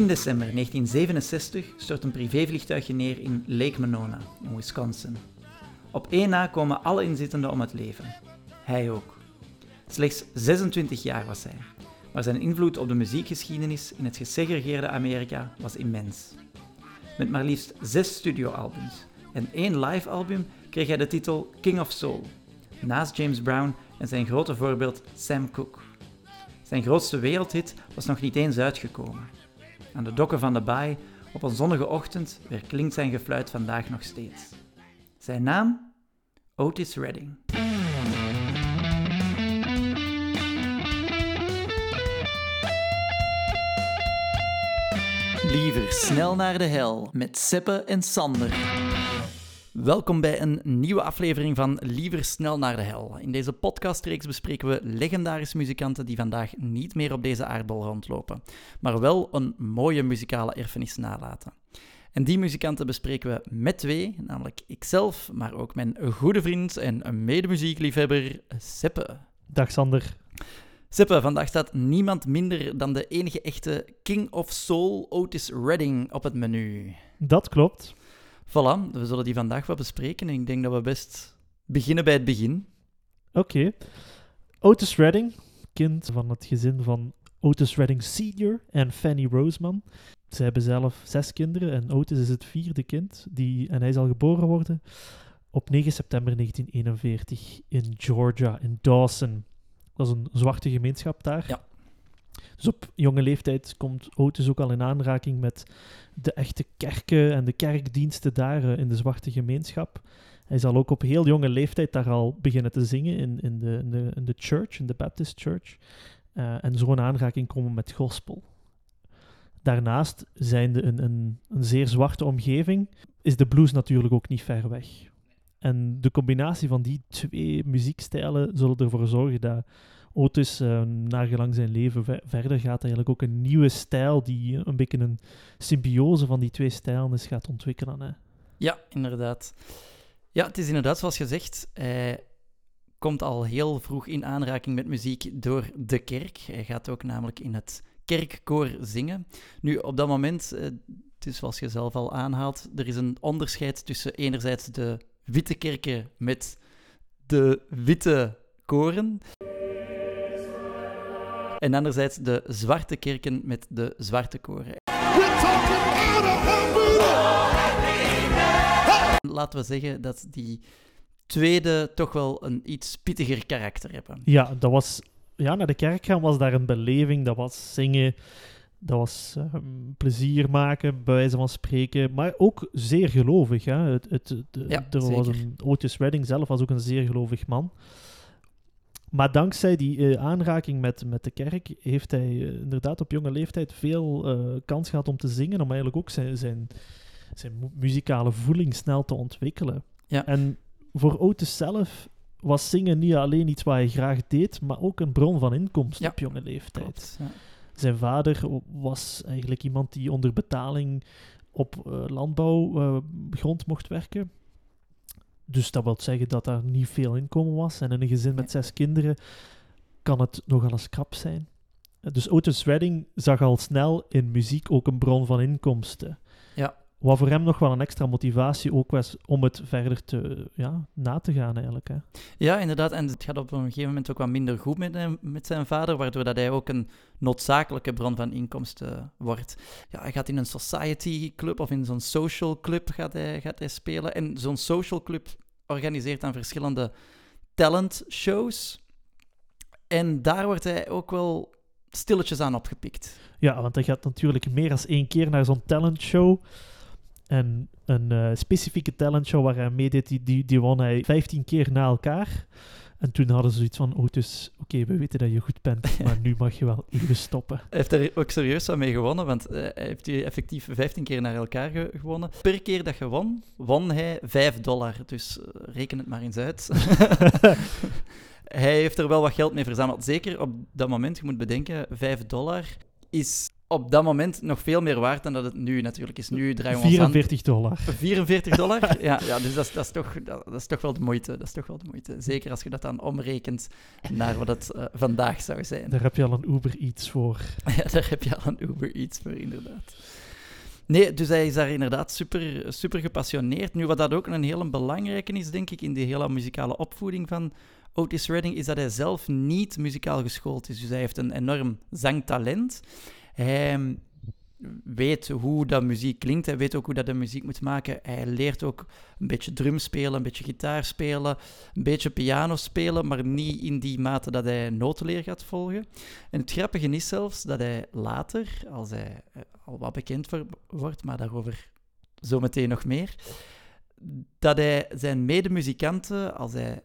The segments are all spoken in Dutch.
10 december 1967 stort een privévliegtuigje neer in Lake Monona, in Wisconsin. Op één na komen alle inzittenden om het leven. Hij ook. Slechts 26 jaar was hij, maar zijn invloed op de muziekgeschiedenis in het gesegregeerde Amerika was immens. Met maar liefst zes studioalbums en één live-album kreeg hij de titel King of Soul, naast James Brown en zijn grote voorbeeld Sam Cooke. Zijn grootste wereldhit was nog niet eens uitgekomen. Aan de dokken van de baai, op een zonnige ochtend, weer klinkt zijn gefluit vandaag nog steeds. Zijn naam? Otis Redding. Liever snel naar de hel met Seppe en Sander. Welkom bij een nieuwe aflevering van Liever snel naar de hel. In deze podcastreeks bespreken we legendarische muzikanten die vandaag niet meer op deze aardbol rondlopen, maar wel een mooie muzikale erfenis nalaten. En die muzikanten bespreken we met twee, namelijk ikzelf, maar ook mijn goede vriend en medemuziekliefhebber Seppe. Dag Sander. Seppe, vandaag staat niemand minder dan de enige echte King of Soul Otis Redding op het menu. Dat klopt. Voilà, we zullen die vandaag wat bespreken en ik denk dat we best beginnen bij het begin. Oké. Otis Redding, kind van het gezin van Otis Redding Sr. en Fanny Roseman. Ze hebben zelf zes kinderen en Otis is het vierde kind. Die, en hij zal geboren worden op 9 september 1941 in Georgia, in Dawson. Dat is een zwarte gemeenschap daar. Ja. Dus op jonge leeftijd komt Otis ook al in aanraking met de echte kerken en de kerkdiensten daar eh, in de zwarte gemeenschap. Hij zal ook op heel jonge leeftijd daar al beginnen te zingen in, in, de, de, de church, in de Baptist Church. Uh, en zo in aanraking komen met gospel. Daarnaast, zijnde een, een, een zeer zwarte omgeving, is de blues natuurlijk ook niet ver weg. En de combinatie van die twee muziekstijlen zullen ervoor zorgen dat Otis, uh, naar gelang zijn leven ver verder gaat, eigenlijk ook een nieuwe stijl die een beetje een symbiose van die twee stijlen is gaat ontwikkelen. Hè. Ja, inderdaad. Ja, het is inderdaad zoals gezegd. Hij komt al heel vroeg in aanraking met muziek door de kerk. Hij gaat ook namelijk in het kerkkoor zingen. Nu, op dat moment, uh, dus zoals je zelf al aanhaalt, er is een onderscheid tussen enerzijds de witte kerken met de witte koren. En anderzijds de zwarte kerken met de zwarte koren. Laten we zeggen dat die tweede toch wel een iets pittiger karakter hebben. Ja, dat was, ja, naar de kerk gaan was daar een beleving. Dat was zingen, dat was uh, plezier maken, bij wijze van spreken. Maar ook zeer gelovig. Hè? Het, het, ja, er was een, Otis Redding zelf was ook een zeer gelovig man. Maar dankzij die uh, aanraking met, met de kerk heeft hij uh, inderdaad op jonge leeftijd veel uh, kans gehad om te zingen, om eigenlijk ook zijn, zijn, zijn muzikale voeling snel te ontwikkelen. Ja. En voor Otis zelf was zingen niet alleen iets wat hij graag deed, maar ook een bron van inkomsten Ja. op jonge leeftijd. Klopt, ja. Zijn vader was eigenlijk iemand die onder betaling op landbouwgrond mocht werken. Dus dat wil zeggen dat daar niet veel inkomen was. En in een gezin met zes kinderen kan het nogal eens krap zijn. Dus Otis Redding zag al snel in muziek ook een bron van inkomsten. Wat voor hem nog wel een extra motivatie ook was om het verder te, ja, na te gaan eigenlijk. Hè. Ja, inderdaad. En het gaat op een gegeven moment ook wat minder goed met, hem, met zijn vader, waardoor dat hij ook een noodzakelijke bron van inkomsten wordt. Ja, hij gaat in een society club of in zo'n social club gaat hij, gaat hij spelen. En zo'n social club organiseert dan verschillende talent shows. En daar wordt hij ook wel stilletjes aan opgepikt. Ja, want hij gaat natuurlijk meer dan één keer naar zo'n talentshow. En een uh, specifieke talentshow waar hij meedeed, die, die, die won hij 15 keer na elkaar. En toen hadden ze zoiets van, oh, dus oké, okay, we weten dat je goed bent, maar nu mag je wel even stoppen. Hij heeft er ook serieus aan mee gewonnen, want uh, hij heeft die effectief 15 keer naar elkaar ge gewonnen. Per keer dat je won, won hij 5 dollar. Dus uh, reken het maar eens uit. hij heeft er wel wat geld mee verzameld. Zeker op dat moment, je moet bedenken, 5 dollar is op dat moment nog veel meer waard dan dat het nu natuurlijk is. Nu draaien we ons aan- 44 dollar. 44 dollar? ja, ja, dus dat is, dat, is toch, dat, dat is toch wel de moeite. Dat is toch wel de moeite. Zeker als je dat dan omrekent naar wat het eh, vandaag zou zijn. Daar heb je al een Uber Eats voor. Ja, daar heb je al een Uber Eats voor, inderdaad. Nee, dus hij is daar inderdaad super, super gepassioneerd. Nu, wat dat ook een hele belangrijke is, denk ik, in die hele muzikale opvoeding van Otis Redding, is dat hij zelf niet muzikaal geschoold is. Dus hij heeft een enorm zangtalent. Hij weet hoe dat muziek klinkt. Hij weet ook hoe dat de muziek moet maken. Hij leert ook een beetje drum spelen, een beetje gitaar spelen, een beetje piano spelen, maar niet in die mate dat hij notenleer gaat volgen. En het grappige is zelfs dat hij later, als hij eh, al wat bekend wordt, maar daarover zometeen nog meer, dat hij zijn medemuzikanten, als hij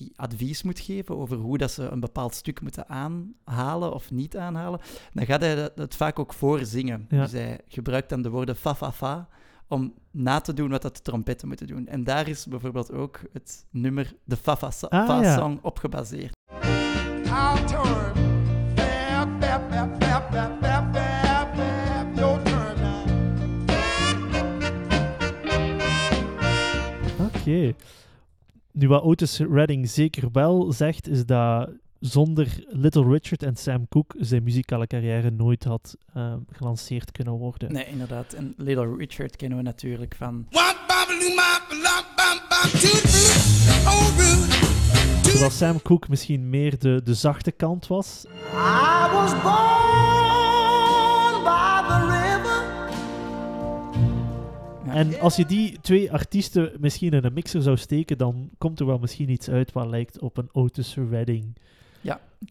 die advies moet geven over hoe dat ze een bepaald stuk moeten aanhalen of niet aanhalen, dan gaat hij dat, dat vaak ook voorzingen. Ja. Dus hij gebruikt dan de woorden fa fa fa om na te doen wat dat de trompetten moeten doen. En daar is bijvoorbeeld ook het nummer de fa fa Ah, fa ja. song op gebaseerd. Our turn. Nu, wat Otis Redding zeker wel zegt, is dat zonder Little Richard en Sam Cooke zijn muzikale carrière nooit had eh, gelanceerd kunnen worden. Nee, inderdaad. En Little Richard kennen we natuurlijk van oh. Terwijl Sam Cooke misschien meer de, de zachte kant was. I was born En als je die twee artiesten misschien in een mixer zou steken, dan komt er wel misschien iets uit wat lijkt op een Otis Redding.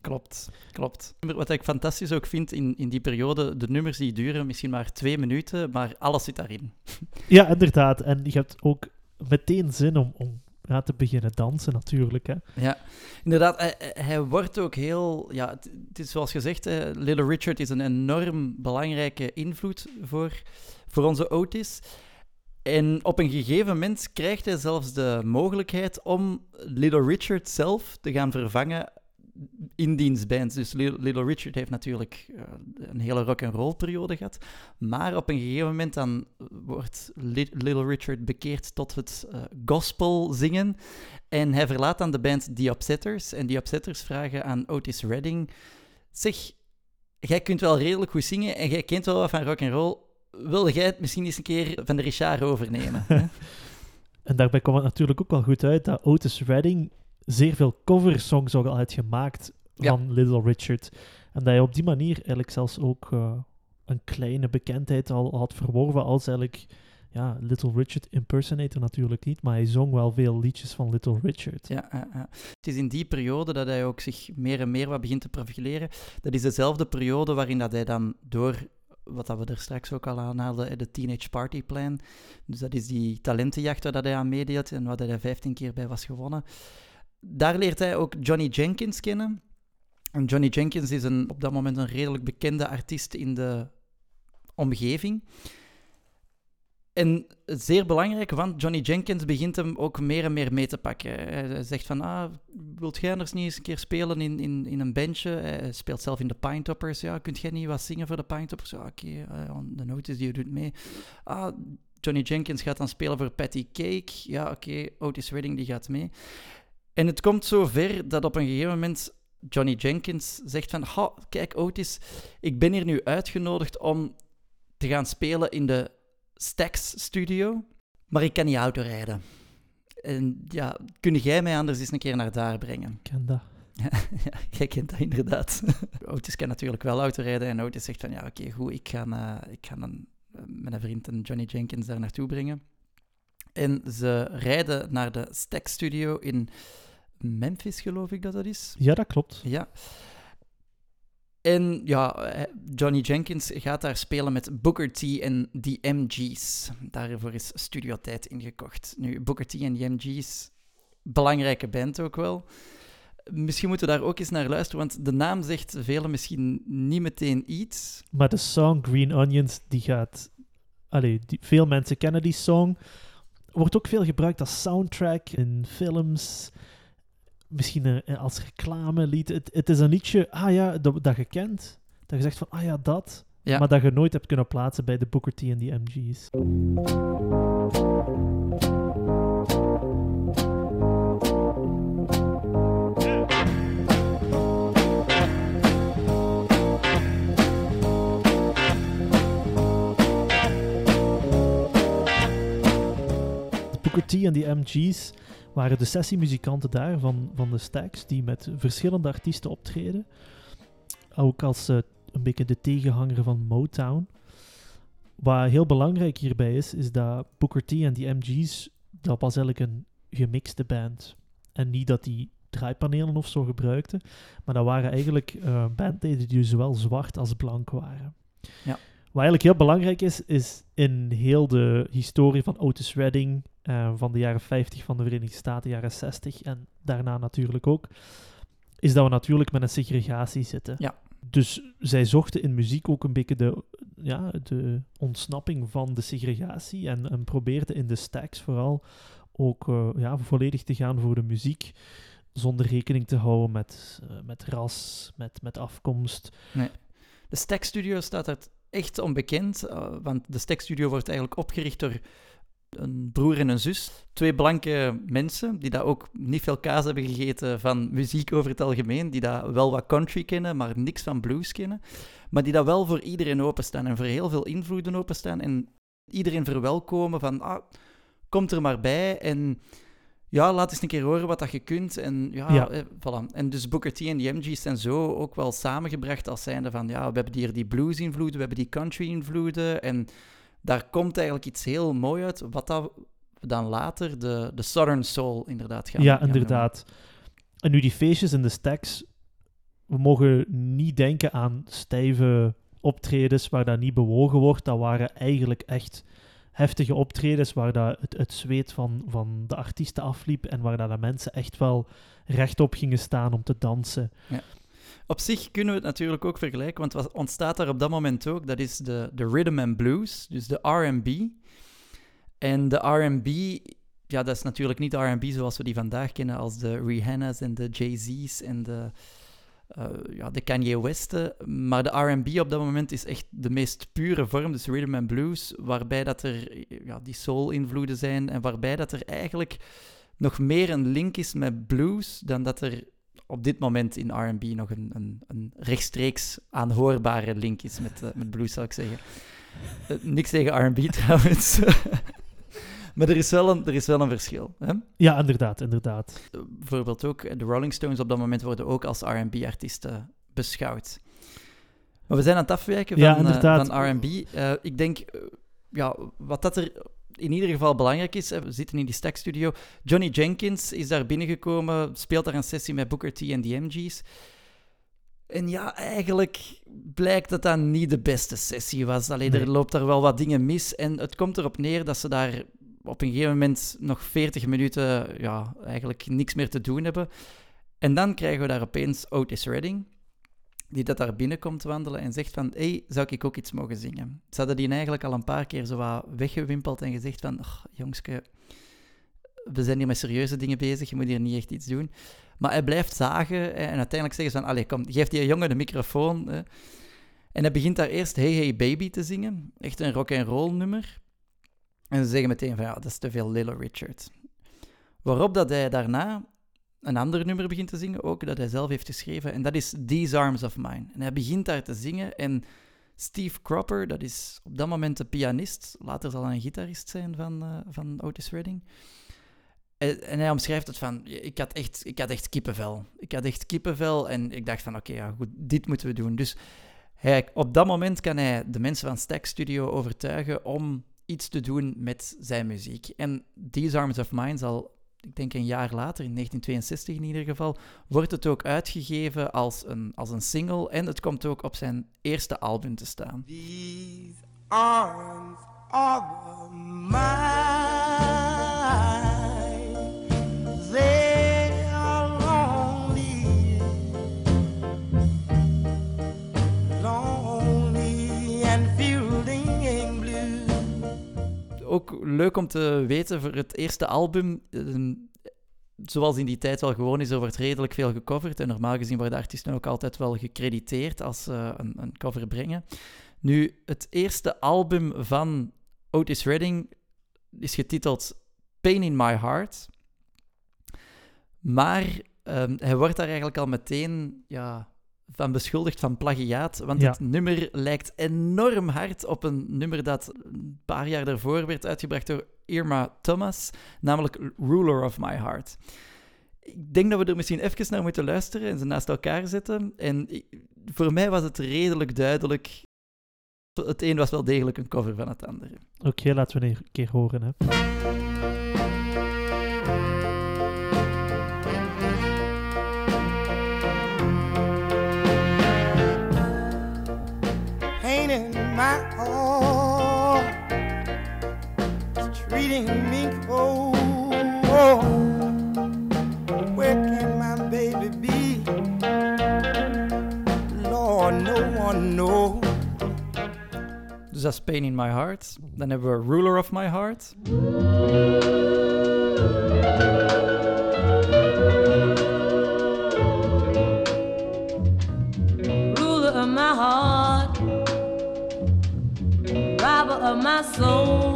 Klopt, klopt. Wat ik fantastisch ook vind in, in die periode, de nummers die duren misschien maar twee minuten, maar alles zit daarin. Ja, inderdaad. En je hebt ook meteen zin om, om ja, te beginnen dansen, natuurlijk. Hè. Ja, inderdaad. Hij, hij- hij wordt ook heel... Ja, het, het is zoals gezegd, hè, Little Richard is een enorm belangrijke invloed voor, voor onze Otis. En op een gegeven moment krijgt hij zelfs de mogelijkheid om Little Richard zelf te gaan vervangen in diens band. Dus Li- Little Richard heeft natuurlijk eh, een hele rock-and-roll periode gehad. Maar op een gegeven moment dan wordt Li- Little Richard bekeerd tot het eh, gospel zingen. En hij verlaat dan de band The Upsetters. En The Upsetters vragen aan Otis Redding... Zeg, jij kunt wel redelijk goed zingen en jij kent wel wat van rock'n'roll. Wil jij het misschien eens een keer van de Richard overnemen? hè? En daarbij kwam het natuurlijk ook wel goed uit dat Otis Redding zeer veel coversongs ook al had gemaakt Ja. van Little Richard. En dat hij op die manier eigenlijk zelfs ook eh, een kleine bekendheid al had verworven als eigenlijk... Ja, Little Richard impersonator natuurlijk niet, maar hij zong wel veel liedjes van Little Richard. Ja, ja, ja. Het is in die periode dat hij ook zich meer en meer wat begint te profileren. Dat is dezelfde periode waarin dat hij dan door, wat dat we er straks ook al aanhaalden, de Teenage Party Plan. Dus dat is die talentenjacht waar dat hij aan meedeed en waar hij 15 keer bij was gewonnen. Daar leert hij ook Johnny Jenkins kennen. En Johnny Jenkins is een, op dat moment een redelijk bekende artiest in de omgeving. En zeer belangrijk, want Johnny Jenkins begint hem ook meer en meer mee te pakken. Hij zegt van, ah, wilt jij anders niet eens een keer spelen in, in, in een bandje? Hij speelt zelf in de Pinetoppers. Ja, kunt jij niet wat zingen voor de Pinetoppers? Ja, oké, eh, de notice die doet mee. Ah, Johnny Jenkins gaat dan spelen voor Patty Cake. Ja, oké, Otis Redding die gaat mee. En het komt zo ver dat op een gegeven moment Johnny Jenkins zegt van, ha, kijk Otis, ik ben hier nu uitgenodigd om te gaan spelen in de Stax Studio, maar ik kan niet autorijden. En ja, kun jij mij anders eens een keer naar daar brengen? Ik ken dat. ja, jij kent dat inderdaad. Otis kan natuurlijk wel autorijden en Otis zegt van ja, oké, goed, ik ga, eh, ik ga dan eh, mijn vriend en Johnny Jenkins daar naartoe brengen. En ze rijden naar de Stax Studio in Memphis, geloof ik dat dat is. Ja, dat klopt. Ja. En ja, eh, Johnny Jenkins gaat daar spelen met Booker T en The MG's. Daarvoor is studiotijd ingekocht. Nu, Booker T en The MG's, belangrijke band ook wel. Misschien moeten we daar ook eens naar luisteren, want de naam zegt velen misschien niet meteen iets. Maar de song Green Onions, die gaat... Allee, veel mensen kennen die song. Wordt ook veel gebruikt als soundtrack in films. Misschien eh, als reclamelied. Het, het is een liedje, ah ja, dat, dat je kent. Dat je zegt van, ah ja, dat. Ja. maar dat je nooit hebt kunnen plaatsen bij de Booker T en die MG's. De Booker T en die MG's waren de sessiemuzikanten daar van, van de Stax, die met verschillende artiesten optreden. Ook als eh, een beetje de tegenhanger van Motown. Wat heel belangrijk hierbij is, is dat Booker T en die MG's, dat was eigenlijk een gemixte band. En niet dat die draaipanelen of zo gebruikten, maar dat waren eigenlijk eh, bandleden die zowel zwart als blank waren. Ja. Wat eigenlijk heel belangrijk is, is in heel de historie van Otis Redding eh, van de jaren 50 van de Verenigde Staten, jaren 60 en daarna natuurlijk ook, is dat we natuurlijk met een segregatie zitten. Ja. Dus zij zochten in muziek ook een beetje de, ja, de ontsnapping van de segregatie en, en probeerden in de stacks vooral ook eh, ja, volledig te gaan voor de muziek, zonder rekening te houden met, eh, met ras, met, met afkomst. De Stack Studio staat er echt onbekend, want de Stack Studio wordt eigenlijk opgericht door een broer en een zus. Twee blanke mensen die daar ook niet veel kaas hebben gegeten van muziek over het algemeen, die daar wel wat country kennen, maar niks van blues kennen. Maar die daar wel voor iedereen openstaan en voor heel veel invloeden openstaan en iedereen verwelkomen van, ah, komt er maar bij en ja, laat eens een keer horen wat dat je kunt. En ja, Ja. Eh, voilà. En dus Booker T en die MG's zijn zo ook wel samengebracht als zijnde van, ja, we hebben hier die blues-invloeden, we hebben die country-invloeden. En daar komt eigenlijk iets heel mooi uit, wat dat we dan later de, de Southern Soul inderdaad gaan ja, gaan inderdaad. En nu die feestjes in de stacks, we mogen niet denken aan stijve optredens waar dat niet bewogen wordt. Dat waren eigenlijk echt heftige optredens waar dat het, het zweet van, van de artiesten afliep en waar dat de mensen echt wel rechtop gingen staan om te dansen. Op zich kunnen we het natuurlijk ook vergelijken, want wat ontstaat daar op dat moment ook? Dat is de, de rhythm and blues, dus de R&B. En de R&B, ja, dat is natuurlijk niet R&B zoals we die vandaag kennen als de Rihanna's en de Jay-Z's en de, eh, ja, de Kanye West'en. Maar de R&B op dat moment is echt de meest pure vorm, dus rhythm and blues, waarbij dat er ja, die soul-invloeden zijn en waarbij dat er eigenlijk nog meer een link is met blues dan dat er op dit moment in R&B nog een, een, een rechtstreeks aanhoorbare link is met, eh, met blues, zou ik zeggen. Eh, niks tegen R&B trouwens. maar er is wel een, er is wel een verschil. Hè? Ja, inderdaad, inderdaad. Uh, bijvoorbeeld ook eh, de Rolling Stones op dat moment worden ook als R&B-artiesten beschouwd. Maar we zijn aan het afwijken van, Ja, eh, van R&B. Eh, ik denk, eh, ja, wat dat er in ieder geval belangrijk is, we zitten in die Stack Studio. Johnny Jenkins is daar binnengekomen, speelt daar een sessie met Booker T en de MG's. En ja, eigenlijk blijkt dat dat niet de beste sessie was. Alleen Nee. er loopt daar wel wat dingen mis. En het komt erop neer dat ze daar op een gegeven moment nog 40 minuten ja, eigenlijk niks meer te doen hebben. En dan krijgen we daar opeens Otis Redding, die dat daar binnenkomt wandelen en zegt van, hey, zou ik ook iets mogen zingen? Ze hadden die eigenlijk al een paar keer zo wat weggewimpeld en gezegd van, "Och, jongske, we zijn hier met serieuze dingen bezig, je moet hier niet echt iets doen. Maar hij blijft zagen en uiteindelijk zeggen ze van, allee, kom, geef die jongen de microfoon. En hij begint daar eerst Hey Hey Baby te zingen, echt een rock-and-roll nummer. En ze zeggen meteen van, ja, dat is te veel Little Richard. Waarop dat hij daarna een ander nummer begint te zingen, ook dat hij zelf heeft geschreven, en dat is These Arms of Mine. En hij begint daar te zingen en Steve Cropper, dat is op dat moment de pianist, later zal hij een gitarist zijn van, eh, van Otis Redding. En, en hij omschrijft het van, ik had, echt, ik had echt kippenvel. Ik had echt kippenvel en ik dacht van, oké, ja, goed, dit moeten we doen. Dus hij, op dat moment kan hij de mensen van Stack Studio overtuigen om iets te doen met zijn muziek. En These Arms of Mine zal, ik denk een jaar later, in 1962 in ieder geval, wordt het ook uitgegeven als een, als een single en het komt ook op zijn eerste album te staan. These arms of mine, Ook leuk om te weten voor het eerste album. ehm, Zoals in die tijd wel gewoon is, er wordt redelijk veel gecoverd. En normaal gezien worden artiesten ook altijd wel gecrediteerd als ze een, een cover brengen. Nu, het eerste album van Otis Redding is getiteld Pain in My Heart. Maar ehm, hij wordt daar eigenlijk al meteen ja, van beschuldigd van plagiaat. Want Ja. het nummer lijkt enorm hard op een nummer dat een paar jaar daarvoor werd uitgebracht door Irma Thomas, namelijk Ruler of My Heart. Ik denk dat we er misschien even naar moeten luisteren en ze naast elkaar zetten. En ik- voor mij was het redelijk duidelijk. Het een was wel degelijk een cover van het andere. Oké, laten we een keer horen. Hè. Treating me cold. Where can my baby be? Lord, no one knows. Dus dat is Pain in My Heart. Dan hebben we Ruler of My Heart. ruler of my heart, robber of my soul.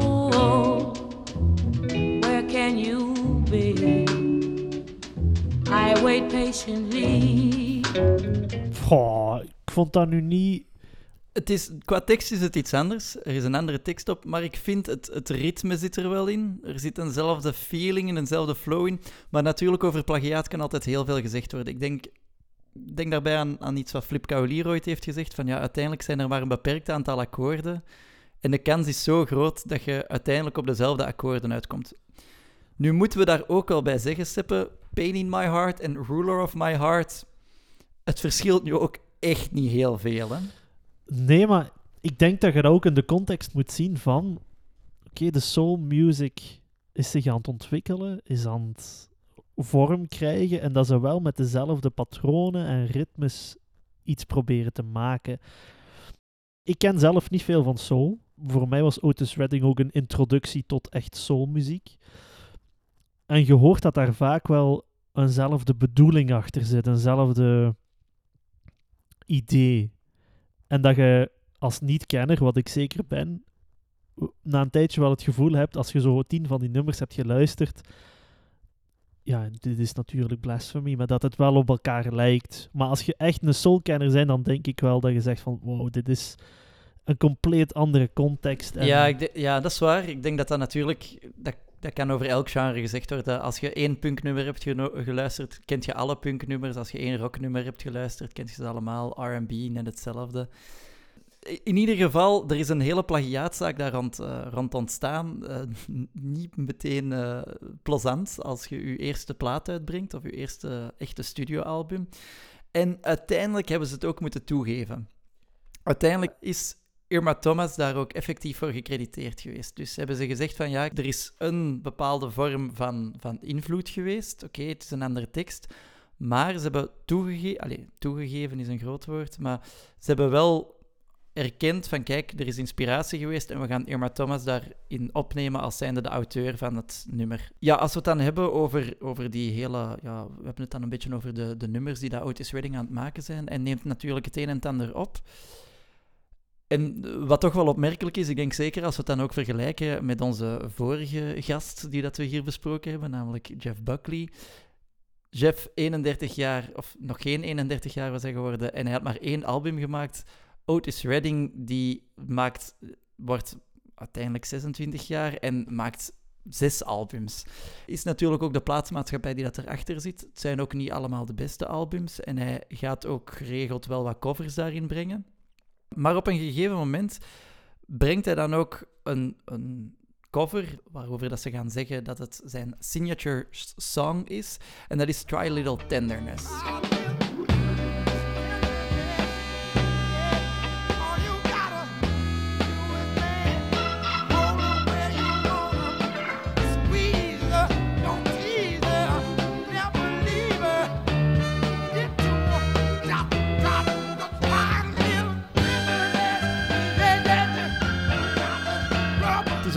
You be? I wait patiently. Goh, ik vond dat nu niet... Het is, qua tekst is het iets anders. Er is een andere tekst op, maar ik vind het, het ritme zit er wel in. Er zit eenzelfde feeling en eenzelfde flow in. Maar natuurlijk, over plagiaat kan altijd heel veel gezegd worden. Ik denk, ik denk daarbij aan, aan iets wat Flip Cavalier ooit heeft gezegd, van ja, uiteindelijk zijn er maar een beperkt aantal akkoorden. En de kans is zo groot dat je uiteindelijk op dezelfde akkoorden uitkomt. Nu moeten we daar ook wel bij zeggen, Seppe, Pain in My Heart en Ruler of My Heart, het verschilt nu ook echt niet heel veel, hè? Nee, maar ik denk dat je dat ook in de context moet zien van... Oké, de soul music is zich aan het ontwikkelen, is aan het vorm krijgen en dat ze wel met dezelfde patronen en ritmes iets proberen te maken. Ik ken zelf niet veel van soul. Voor mij was Otis Redding ook een introductie tot echt soulmuziek. En je hoort dat daar vaak wel eenzelfde bedoeling achter zit, eenzelfde idee. En dat je als niet-kenner, wat ik zeker ben, na een tijdje wel het gevoel hebt, als je zo tien van die nummers hebt geluisterd, ja, dit is natuurlijk blasphemy, maar dat het wel op elkaar lijkt. Maar als je echt een soulkenner bent, dan denk ik wel dat je zegt van, wow, dit is een compleet andere context. En Ja, ik ja, dat is waar. Ik denk dat dat natuurlijk... Dat, dat kan over elk genre gezegd worden. Als je één punknummer hebt geluisterd, kent je alle punknummers. Als je één rocknummer hebt geluisterd, kent je ze allemaal. R&B, net hetzelfde. In ieder geval, er is een hele plagiaatzaak daar rond, eh, rond ontstaan. Eh, niet meteen eh, plezant als je je eerste plaat uitbrengt, of je eerste echte studioalbum. En uiteindelijk hebben ze het ook moeten toegeven. Uiteindelijk is Irma Thomas daar ook effectief voor gecrediteerd geweest. Dus hebben ze gezegd van ja, er is een bepaalde vorm van, van invloed geweest. Oké, het is een andere tekst. Maar ze hebben toegegeven, toegegeven is een groot woord, maar ze hebben wel erkend van kijk, er is inspiratie geweest en we gaan Irma Thomas daarin opnemen als zijnde de auteur van het nummer. Ja, als we het dan hebben over, over die hele, ja, we hebben het dan een beetje over de, de nummers die daar Otis Redding aan het maken zijn en neemt natuurlijk het een en het ander op. En wat toch wel opmerkelijk is, ik denk zeker als we het dan ook vergelijken met onze vorige gast die dat we hier besproken hebben, namelijk Jeff Buckley. Jeff, 31 jaar, of nog geen 31 jaar was hij geworden, en hij had maar één album gemaakt. Otis Redding, die maakt, wordt uiteindelijk 26 jaar en maakt zes albums. Is natuurlijk ook de plaatsmaatschappij die dat erachter zit. Het zijn ook niet allemaal de beste albums en hij gaat ook geregeld wel wat covers daarin brengen. Maar op een gegeven moment brengt hij dan ook een, een cover waarover dat ze gaan zeggen dat het zijn signature song is. En dat is Try Little Tenderness.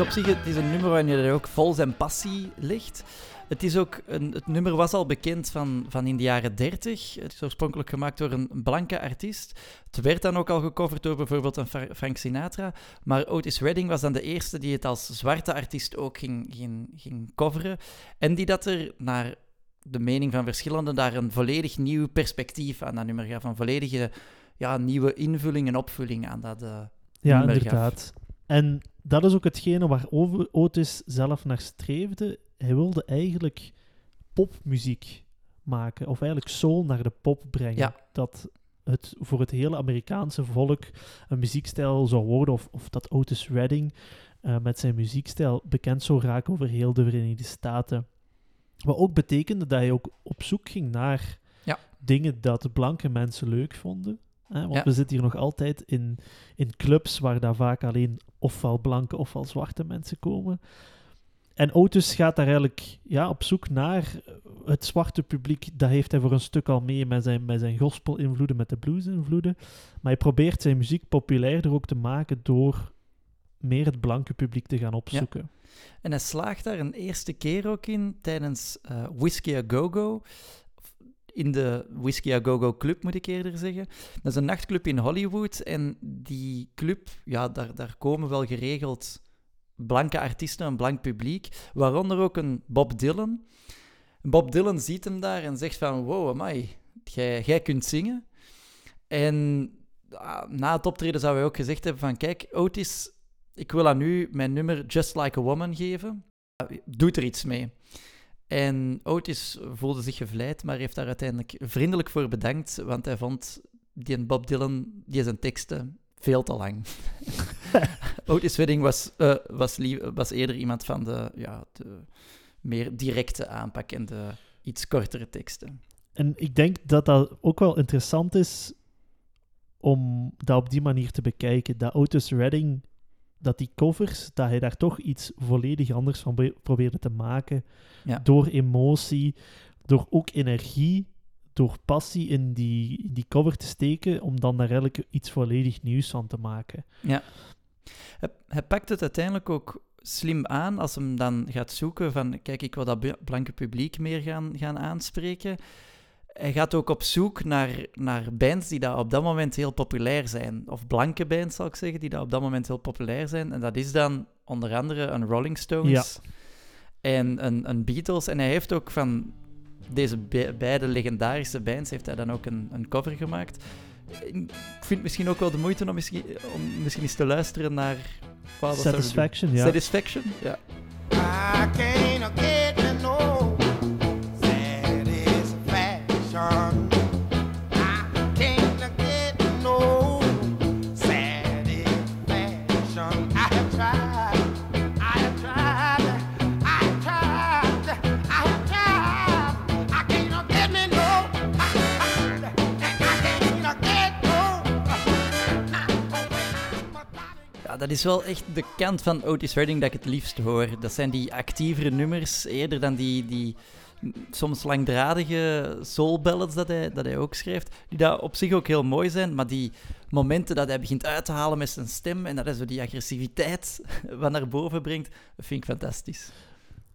Op zich het is een nummer waarin hij ook vol zijn passie ligt. Het, is ook een, het nummer was al bekend van, van in de jaren 30. Het is oorspronkelijk gemaakt door een blanke artiest. Het werd dan ook al gecoverd door bijvoorbeeld een Fra- Frank Sinatra. Maar Otis Redding was dan de eerste die het als zwarte artiest ook ging, ging, ging coveren. En die dat er naar de mening van verschillenden daar een volledig nieuw perspectief aan dat nummer gaf. Een volledige ja, nieuwe invulling en opvulling aan dat. eh, Ja, nummer gaf. inderdaad. En dat is ook hetgene waar Otis zelf naar streefde. Hij wilde eigenlijk popmuziek maken, of eigenlijk soul naar de pop brengen. Ja. Dat het voor het hele Amerikaanse volk een muziekstijl zou worden, of, of dat Otis Redding eh, met zijn muziekstijl bekend zou raken over heel de Verenigde Staten. Wat ook betekende dat hij ook op zoek ging naar Ja. dingen dat blanke mensen leuk vonden. Hè? Want Ja. we zitten hier nog altijd in, in clubs waar daar vaak alleen ofwel blanke ofwel zwarte mensen komen. En Otis gaat daar eigenlijk ja, op zoek naar het zwarte publiek. Dat heeft hij voor een stuk al mee met zijn, met zijn gospel-invloeden, met de blues-invloeden. Maar hij probeert zijn muziek populairder ook te maken door meer het blanke publiek te gaan opzoeken. En hij slaagt daar een eerste keer ook in tijdens eh Whiskey A Go Go. In de Whiskey A Go Go Club, moet ik eerder zeggen. Dat is een nachtclub in Hollywood. En die club, ja, daar, daar komen wel geregeld blanke artiesten, een blank publiek. Waaronder ook een Bob Dylan. Bob Dylan ziet hem daar en zegt van... Wow, amai, jij, kunt zingen. En ah, na het optreden zou hij ook gezegd hebben van... Kijk, Otis, ik wil aan u mijn nummer Just Like a Woman geven. Doet er iets mee. En Otis voelde zich gevleid, maar heeft daar uiteindelijk vriendelijk voor bedankt, want hij vond die Bob Dylan, die zijn teksten, veel te lang. Otis Redding was, eh, was, was eerder iemand van de, ja, de meer directe aanpak en de iets kortere teksten. En ik denk dat dat ook wel interessant is om dat op die manier te bekijken. Dat Otis Redding, dat die covers, dat hij daar toch iets volledig anders van be- probeerde te maken. Ja. Door emotie, door ook energie, door passie in die, in die cover te steken, om dan daar eigenlijk iets volledig nieuws van te maken. Hij, hij pakt het uiteindelijk ook slim aan als hem dan gaat zoeken van, kijk, ik wil dat bl- blanke publiek meer gaan, gaan aanspreken. Hij gaat ook op zoek naar, naar bands die daar op dat moment heel populair zijn. Of blanke bands, zal ik zeggen, die daar op dat moment heel populair zijn. En dat is dan onder andere een Rolling Stones en een, een Beatles. En hij heeft ook van deze be- beide legendarische bands heeft hij dan ook een, een cover gemaakt. Ik vind het misschien ook wel de moeite om misschien, om misschien eens te luisteren naar... Satisfaction, ja. Satisfaction? Ja. I can't is wel echt de kant van Otis Redding dat ik het liefst hoor. Dat zijn die actievere nummers, eerder dan die, die soms langdradige soul ballads dat hij, dat hij ook schrijft. Die daar op zich ook heel mooi zijn, maar die momenten dat hij begint uit te halen met zijn stem en dat hij zo die agressiviteit wat naar boven brengt, vind ik fantastisch.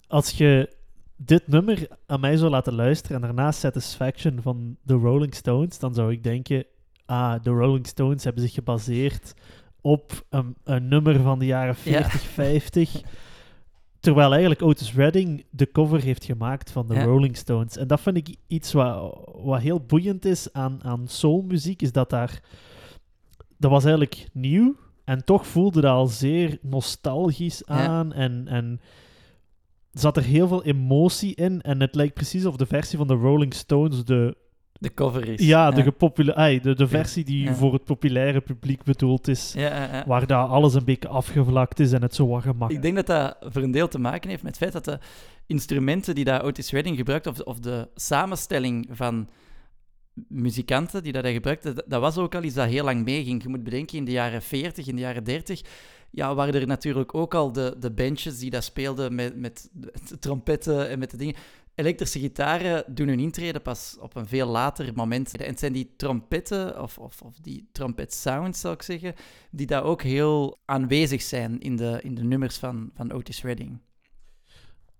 Als je dit nummer aan mij zou laten luisteren en daarna Satisfaction van de Rolling Stones, dan zou ik denken, ah, de Rolling Stones hebben zich gebaseerd op een, een nummer van de jaren Ja. 40, 50. Terwijl eigenlijk Otis Redding de cover heeft gemaakt van de Ja. Rolling Stones. En dat vind ik iets wat, wat heel boeiend is aan, aan soulmuziek, is dat daar... Dat was eigenlijk nieuw, en toch voelde dat al zeer nostalgisch Ja. aan. En, en zat er heel veel emotie in. En het lijkt precies of de versie van de Rolling Stones de, De cover is. ja, de, gepopula- de, de versie die Ja. voor het populaire publiek bedoeld is. Ja. Waar daar alles een beetje afgevlakt is en het zo wat gemakkelijk Ik denk dat dat voor een deel te maken heeft met het feit dat de instrumenten die dat Otis Redding gebruikt, of, of de samenstelling van muzikanten die dat hij gebruikte, dat, dat was ook al iets dat heel lang meeging. Je moet bedenken, in de jaren 40, in de jaren 30, ja, waren er natuurlijk ook al de, de bandjes die dat speelden met, met trompetten en met de dingen. Elektrische gitaren doen hun intrede pas op een veel later moment. En het zijn die trompetten, of, of, of die trompet sounds, zou ik zeggen, die daar ook heel aanwezig zijn in de, in de nummers van, van Otis Redding.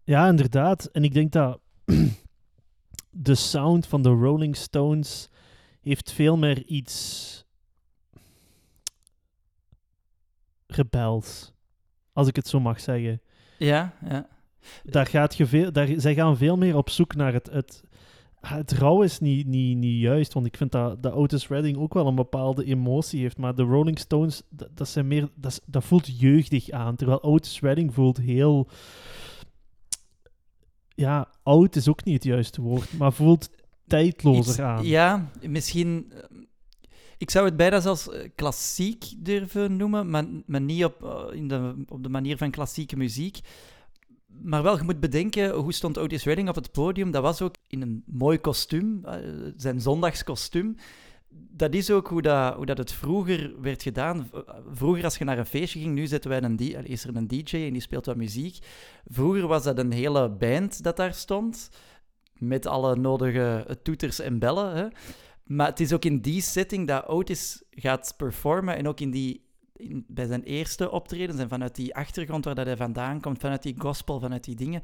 Ja, inderdaad. En ik denk dat de sound van de Rolling Stones heeft veel meer iets rebels, als ik het zo mag zeggen. Ja, ja. Daar gaat je veel, daar, zij gaan veel meer op zoek naar het... het het rauw is niet, niet, niet juist, want ik vind dat, dat Otis Redding ook wel een bepaalde emotie heeft. Maar de Rolling Stones, dat, dat, zijn meer, dat, dat voelt jeugdig aan. Terwijl Otis Redding voelt heel... Ja, oud is ook niet het juiste woord, maar voelt tijdlozer Iets- aan. Ja, misschien. eh, Ik zou het bijna zelfs eh, klassiek durven noemen, maar, maar niet op, eh, in de, op de manier van klassieke muziek. Maar wel, je moet bedenken, hoe stond Otis Redding op het podium? Dat was ook in een mooi kostuum, eh, zijn zondagskostuum. Dat is ook hoe dat, hoe dat het vroeger werd gedaan. Vroeger, als je naar een feestje ging, nu zetten wij een is er een DJ en die speelt wat muziek. Vroeger was dat een hele band dat daar stond, met alle nodige toeters en bellen. Hè. Maar het is ook in die setting dat Otis gaat performen en ook in die, bij zijn eerste optredens en vanuit die achtergrond waar dat hij vandaan komt, vanuit die gospel, vanuit die dingen.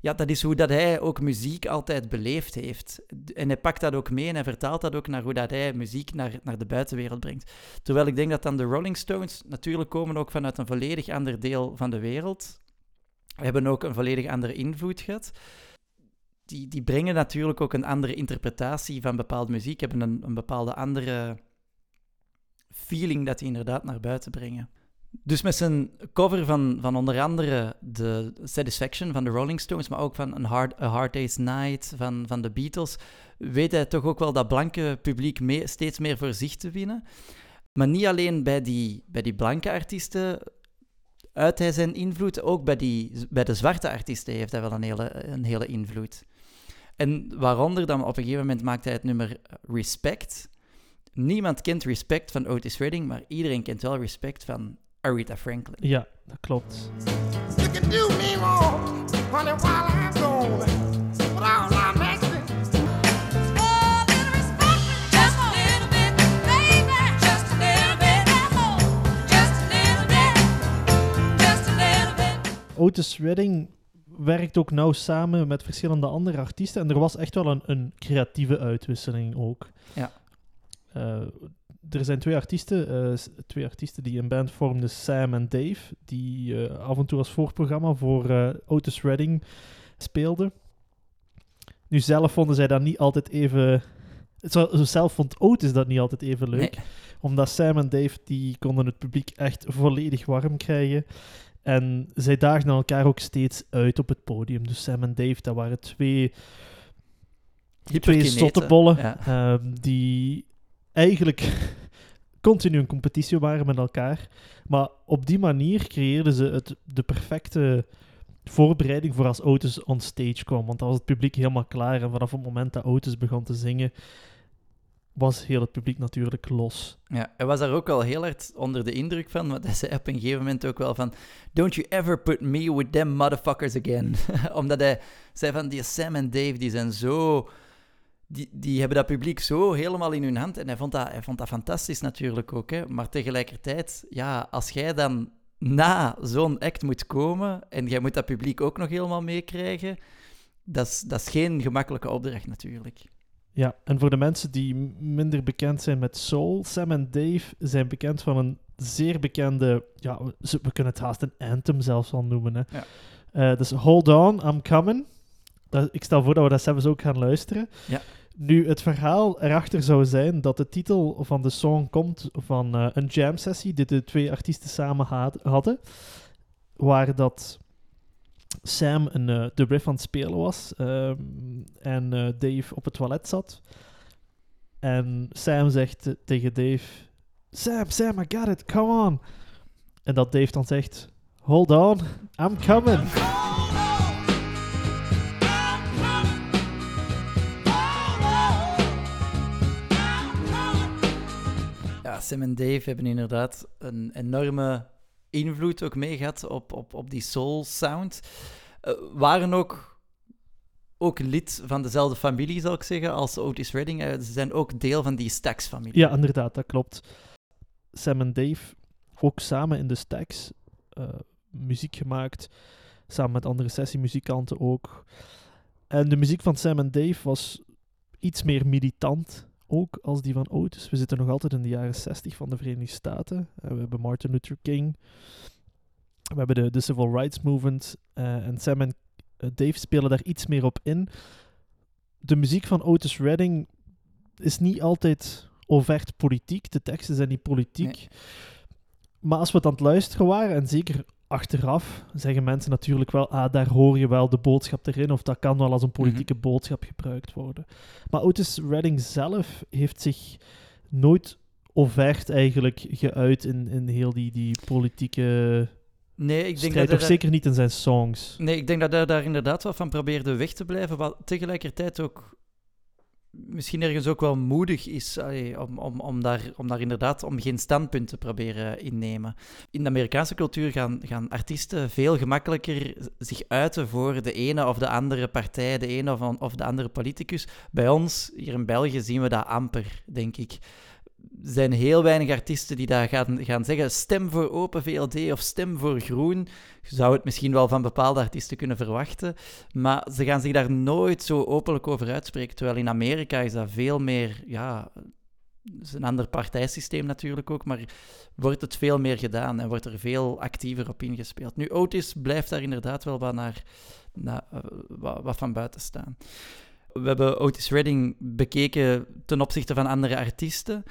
Ja, dat is hoe dat hij ook muziek altijd beleefd heeft. En hij pakt dat ook mee en hij vertaalt dat ook naar hoe dat hij muziek naar, naar de buitenwereld brengt. Terwijl ik denk dat dan de Rolling Stones natuurlijk komen ook vanuit een volledig ander deel van de wereld. Hebben ook een volledig andere invloed gehad die, die brengen natuurlijk ook een andere interpretatie van bepaalde muziek, hebben een, een bepaalde andere feeling dat die inderdaad naar buiten brengen. Dus met zijn cover van, van onder andere de Satisfaction van de Rolling Stones, maar ook van een Hard, A Hard Day's Night van, van de Beatles, weet hij toch ook wel dat blanke publiek mee, steeds meer voor zich te winnen. Maar niet alleen bij die, bij die blanke artiesten uit hij zijn invloed, ook bij, die, bij de zwarte artiesten heeft hij wel een hele, een hele invloed. En waaronder dan op een gegeven moment maakt hij het nummer Respect. Niemand kent Respect van Otis Redding, maar iedereen kent wel Respect van Aretha Franklin. Ja, dat klopt. Oh. Otis Redding werkt ook nauw samen met verschillende andere artiesten. En er was echt wel een, een creatieve uitwisseling ook. Ja. Eh, er zijn twee artiesten, eh, twee artiesten die een band vormden, Sam en Dave, die eh, af en toe als voorprogramma voor Otis Redding speelden. Nu zelf vonden zij dat niet altijd even... Zelf vond Otis dat niet altijd even leuk Nee. omdat Sam en Dave die konden het publiek echt volledig warm krijgen. En zij daagden elkaar ook steeds uit op het podium. Dus Sam en Dave, dat waren twee, twee zottebollen Ja. ehm, die eigenlijk continu een competitie waren met elkaar. Maar op die manier creëerden ze het, de perfecte voorbereiding voor als Otis on stage kwam. Want was het publiek helemaal klaar. En vanaf het moment dat Otis begon te zingen, was heel het publiek natuurlijk los. Ja, hij was daar ook wel heel hard onder de indruk van, want hij zei op een gegeven moment ook wel van Don't you ever put me with them motherfuckers again. Omdat hij zei van, die Sam en Dave, die zijn zo... Die, die hebben dat publiek zo helemaal in hun hand. En hij vond dat, hij vond dat fantastisch natuurlijk ook. Hè. Maar tegelijkertijd, ja, als jij dan na zo'n act moet komen en jij moet dat publiek ook nog helemaal meekrijgen, dat is, dat is geen gemakkelijke opdracht natuurlijk. Ja, en voor de mensen die minder bekend zijn met soul, Sam en Dave zijn bekend van een zeer bekende, ja, we kunnen het haast een anthem zelfs al noemen. Hè. Ja. Eh, dus Hold On, I'm Coming. Dat, ik stel voor dat we dat zelfs ook gaan luisteren. Ja. Nu, het verhaal erachter zou zijn dat de titel van de song komt van eh, een jam sessie die de twee artiesten samen had- hadden, waar dat Sam een, eh, de riff aan het spelen was ehm, en eh, Dave op het toilet zat. En Sam zegt tegen Dave: Sam, Sam, I got it, come on. En dat Dave dan zegt: Hold on, I'm coming. Sam en Dave hebben inderdaad een enorme invloed ook mee gehad op, op, op die soul sound. Eh, waren ook, ook lid van dezelfde familie, zal ik zeggen, als Otis Redding. Eh, ze zijn ook deel van die Stax-familie. Ja, inderdaad, dat klopt. Sam en Dave ook samen in de Stacks eh, muziek gemaakt. samen met andere sessiemuzikanten ook. En de muziek van Sam en Dave was iets meer militant ook als die van Otis. We zitten nog altijd in de jaren 60 van de Verenigde Staten. Eh, we hebben Martin Luther King. We hebben de, de Civil Rights Movement. eh, en Sam en eh, Dave spelen daar iets meer op in. De muziek van Otis Redding is niet altijd overt politiek. De teksten zijn niet politiek. Maar als we het aan het luisteren waren, en zeker achteraf, zeggen mensen natuurlijk wel, ah, daar hoor je wel de boodschap erin, of dat kan wel als een politieke boodschap gebruikt worden. Maar Otis Redding zelf heeft zich nooit overt eigenlijk geuit in, in heel die, die politieke Nee, ik denk strijd, dat er- zeker niet in zijn songs. Nee, ik denk dat hij daar inderdaad wel van probeerde weg te blijven, wat tegelijkertijd ook misschien ergens ook wel moedig is om, om, om, daar, om daar inderdaad om geen standpunt te proberen innemen. In de Amerikaanse cultuur gaan, gaan artiesten veel gemakkelijker zich uiten voor de ene of de andere partij, de ene of, of de andere politicus. Bij ons, hier in België, zien we dat amper, denk ik. Zijn heel weinig artiesten die daar gaan, gaan zeggen stem voor Open VLD of stem voor Groen. Je zou het misschien wel van bepaalde artiesten kunnen verwachten, maar ze gaan zich daar nooit zo openlijk over uitspreken. Terwijl in Amerika is dat veel meer, ja, het is een ander partijsysteem natuurlijk ook, maar wordt het veel meer gedaan en wordt er veel actiever op ingespeeld. Nu, Otis blijft daar inderdaad wel wat, naar, naar, eh, wat van buiten staan. We hebben Otis Redding bekeken ten opzichte van andere artiesten.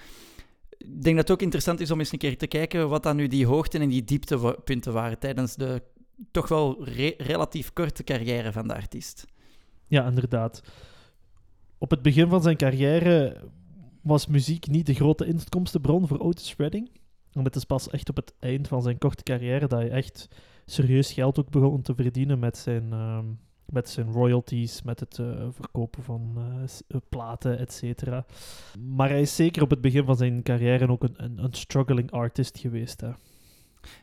Ik denk dat het ook interessant is om eens een keer te kijken wat dan nu die hoogte- en die dieptepunten waren tijdens de toch wel re- relatief korte carrière van de artiest. Ja, inderdaad. Op het begin van zijn carrière was muziek niet de grote inkomstenbron voor Otis Redding. En het is pas echt op het eind van zijn korte carrière dat hij echt serieus geld ook begon te verdienen met zijn, ehm, met zijn royalties, met het eh, verkopen van eh, eh, platen, et cetera. Maar hij is zeker op het begin van zijn carrière ook een, een, een struggling artist geweest. Hè.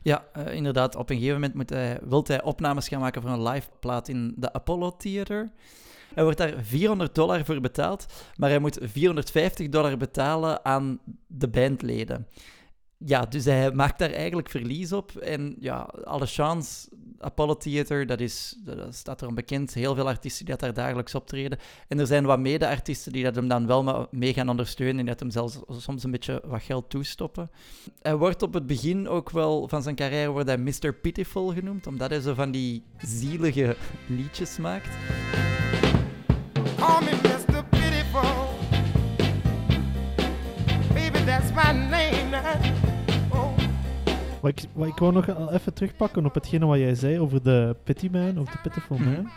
Ja, inderdaad. Op een gegeven moment moet hij, wil hij opnames gaan maken voor een live plaat in de Apollo Theater. Hij wordt daar 400 dollar voor betaald, maar hij moet 450 dollar betalen aan de bandleden. Ja, dus hij maakt daar eigenlijk verlies op. En ja, alle chance, Apollo Theater, dat, is, dat staat erom bekend. Heel veel artiesten die dat daar dagelijks optreden. En er zijn wat mede-artiesten die dat hem dan wel mee gaan ondersteunen en dat hem zelfs soms een beetje wat geld toestoppen. Hij wordt op het begin ook wel van zijn carrière wordt hij Mr. Pitiful genoemd, omdat hij zo van die zielige liedjes maakt. Call me Mr. Pitiful. Baby, that's my name. Wat ik, wat ik wou nog even terugpakken op hetgene wat jij zei over de Pity Man of de Pitiful Mhm. Man.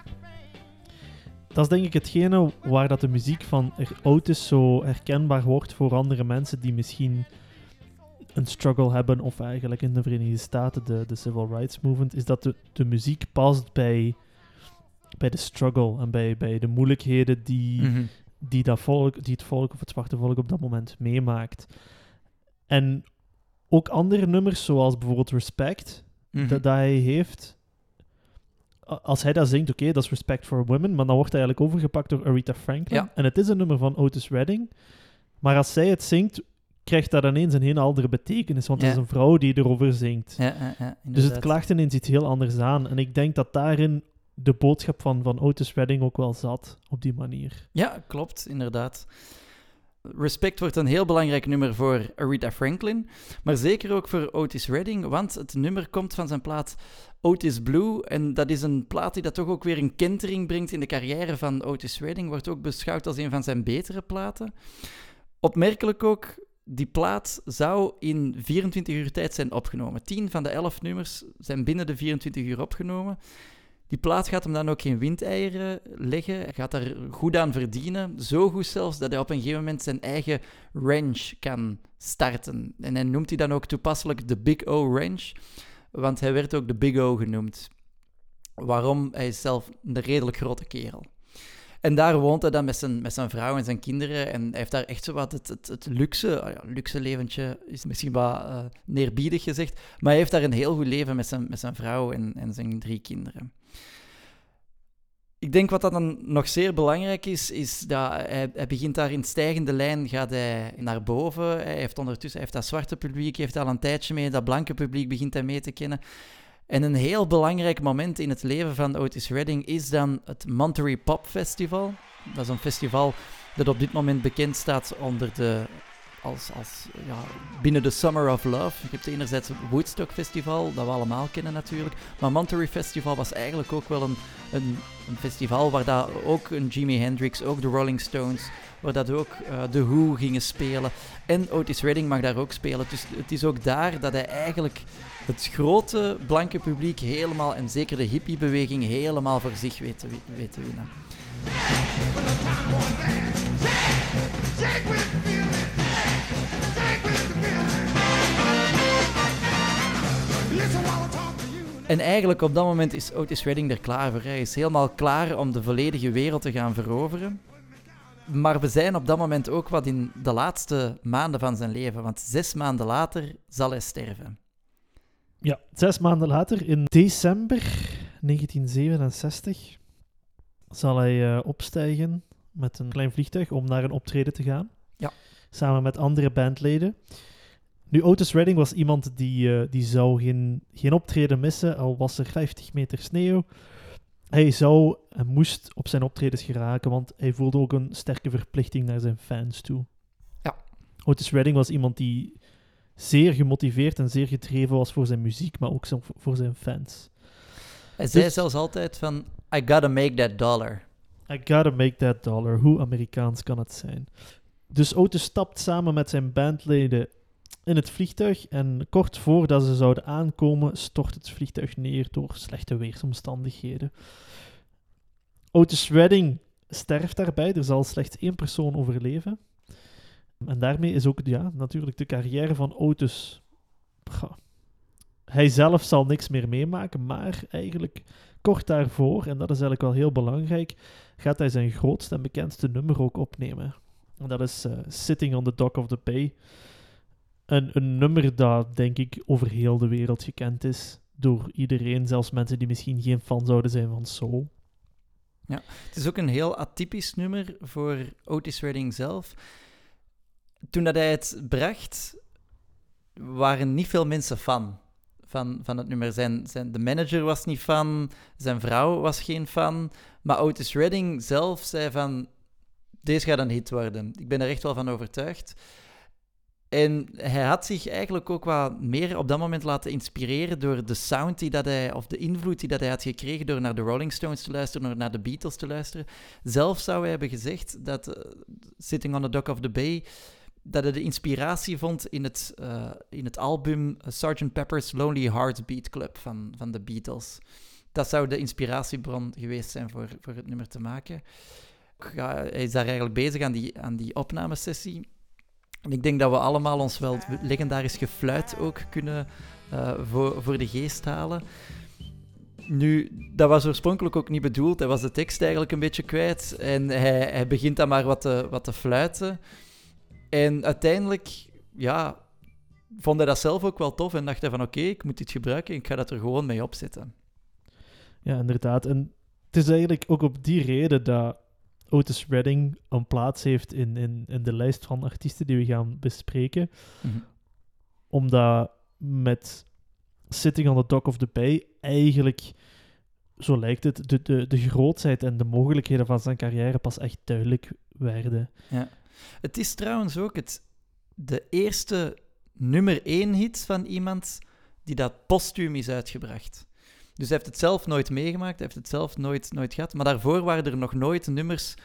Dat is denk ik hetgene waar dat de muziek van Otis zo herkenbaar wordt voor andere mensen die misschien een struggle hebben, of eigenlijk in de Verenigde Staten de, de Civil Rights Movement, is dat de, de muziek past bij, bij de struggle en bij, bij de moeilijkheden die, Mhm. die, dat volk, die het volk of het zwarte volk op dat moment meemaakt. En ook andere nummers, zoals bijvoorbeeld Respect, Mhm. dat, dat hij heeft. Als hij dat zingt, oké, dat is Respect for Women, maar dan wordt hij eigenlijk overgepakt door Aretha Franklin. Ja. En het is een nummer van Otis Redding. Maar als zij het zingt, krijgt dat ineens een heel andere betekenis, want het is een vrouw die erover zingt. Ja, Dus het klaagt ineens iets heel anders aan. En ik denk dat daarin de boodschap van, van Otis Redding ook wel zat, op die manier. Ja, klopt, inderdaad. Respect wordt een heel belangrijk nummer voor Aretha Franklin, maar zeker ook voor Otis Redding, want het nummer komt van zijn plaat Otis Blue en dat is een plaat die dat toch ook weer een kentering brengt in de carrière van Otis Redding, wordt ook beschouwd als een van zijn betere platen. Opmerkelijk ook, die plaat zou in 24 uur tijd zijn opgenomen. 10 van de 11 nummers zijn binnen de 24 uur opgenomen. Die plaat gaat hem dan ook geen windeieren leggen. Hij gaat daar goed aan verdienen. Zo goed zelfs dat hij op een gegeven moment zijn eigen ranch kan starten. En hij noemt hij dan ook toepasselijk de Big O Ranch, want hij werd ook de Big O genoemd. Waarom? Hij is zelf een redelijk grote kerel. En daar woont hij dan met zijn, met zijn vrouw en zijn kinderen. En hij heeft daar echt zo wat het, het, het luxe, ah ja, luxe leventje is misschien wat eh, neerbiedig gezegd. Maar hij heeft daar een heel goed leven met zijn, met zijn vrouw en, en zijn drie kinderen. Ik denk wat dat dan nog zeer belangrijk is, is dat hij, begint daar in stijgende lijn, gaat hij naar boven. Hij heeft ondertussen heeft dat zwarte publiek, heeft al een tijdje mee, dat blanke publiek begint hij mee te kennen. En een heel belangrijk moment in het leven van Otis Redding is dan het Monterey Pop Festival. Dat is een festival dat op dit moment bekend staat onder de, als, als, ja, binnen de Summer of Love. Je hebt enerzijds het Woodstock Festival, dat we allemaal kennen natuurlijk. Maar Monterey Festival was eigenlijk ook wel een, een, een festival waar dat ook een Jimi Hendrix, ook de Rolling Stones, waar dat ook eh, de Who gingen spelen. En Otis Redding mag daar ook spelen. Dus het is ook daar dat hij eigenlijk het grote blanke publiek helemaal, en zeker de hippiebeweging, helemaal voor zich weet te, weet te winnen. En eigenlijk op dat moment is Otis Redding er klaar voor. Hij is helemaal klaar om de volledige wereld te gaan veroveren. Maar we zijn op dat moment ook wat in de laatste maanden van zijn leven. Want zes maanden later zal hij sterven. Ja, zes maanden later, in december 1967, zal hij eh, opstijgen met een klein vliegtuig om naar een optreden te gaan. Ja. Samen met andere bandleden. Nu, Otis Redding was iemand die, eh, die zou geen, geen optreden missen, al was er 50 meter sneeuw. Hij zou en moest op zijn optredens geraken, want hij voelde ook een sterke verplichting naar zijn fans toe. Ja. Otis Redding was iemand die zeer gemotiveerd en zeer gedreven was voor zijn muziek, maar ook voor zijn fans. Hij zei Dus- zelfs altijd van, I gotta make that dollar. I gotta make that dollar. Hoe Amerikaans kan het zijn? Dus Otis stapt samen met zijn bandleden in het vliegtuig en kort voordat ze zouden aankomen, stort het vliegtuig neer door slechte weersomstandigheden. Otis Redding sterft daarbij. Er zal slechts één persoon overleven. En daarmee is ook ja, natuurlijk de carrière van Otis. Ga. Hij zelf zal niks meer meemaken, maar eigenlijk kort daarvoor, en dat is eigenlijk wel heel belangrijk, gaat hij zijn grootste en bekendste nummer ook opnemen. En dat is eh, Sitting on the Dock of the Bay. Een, nummer dat, denk ik, over heel de wereld gekend is. Door iedereen, zelfs mensen die misschien geen fan zouden zijn van soul. Het is ook een heel atypisch nummer voor Otis Redding zelf. Toen dat hij het bracht, waren niet veel mensen fan van, van het nummer. Zijn, zijn, de manager was niet fan, zijn vrouw was geen fan. Maar Otis Redding zelf zei van, deze gaat een hit worden. Ik ben er echt wel van overtuigd. En hij had zich eigenlijk ook wat meer op dat moment laten inspireren door de sound die dat hij, of de invloed die dat hij had gekregen door naar de Rolling Stones te luisteren, door naar de Beatles te luisteren. Zelf zou hij hebben gezegd dat eh, Sitting on the Dock of the Bay, dat hij de inspiratie vond in het, eh, in het album Sgt. Pepper's Lonely Hearts Beat Club van, van de Beatles. Dat zou de inspiratiebron geweest zijn voor, voor het nummer te maken. Hij is daar eigenlijk bezig aan die, aan die opnamesessie. En ik denk dat we allemaal ons wel het legendarisch gefluit ook kunnen eh, voor, voor de geest halen. Nu, dat was oorspronkelijk ook niet bedoeld. Hij was de tekst eigenlijk een beetje kwijt. En hij, hij begint dan maar wat te, wat te fluiten. En uiteindelijk, ja, vond hij dat zelf ook wel tof. En dacht hij van, oké, ik moet dit gebruiken. Ik ga dat er gewoon mee opzetten. Ja, inderdaad. En het is eigenlijk ook op die reden dat Otis Redding een plaats heeft in, in, in de lijst van artiesten die we gaan bespreken. Omdat met Sitting on the Dock of the Bay eigenlijk, zo lijkt het, de, de, de grootheid en de mogelijkheden van zijn carrière pas echt duidelijk werden. Het is trouwens ook het, de eerste nummer één hit van iemand die dat postuum is uitgebracht. Dus hij heeft het zelf nooit meegemaakt, hij heeft het zelf nooit, nooit gehad. Maar daarvoor waren er nog nooit nummers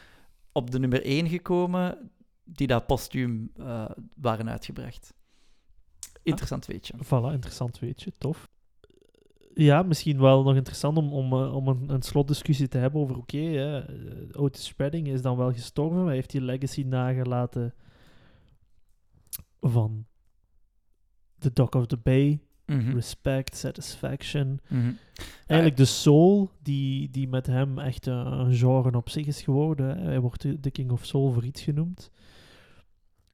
op de nummer één gekomen die dat postuum eh, waren uitgebracht. Interessant weetje. Voilà, interessant weetje, tof. Ja, misschien wel nog interessant om, om, eh, om een, een slotdiscussie te hebben over, oké, hè, eh, Otis Redding is dan wel gestorven, maar heeft die legacy nagelaten van The Dock of the Bay, Mhm, Respect, Satisfaction. mhm. Eigenlijk de soul die, die met hem echt een, genre op zich is geworden. Hij wordt de, King of Soul voor iets genoemd.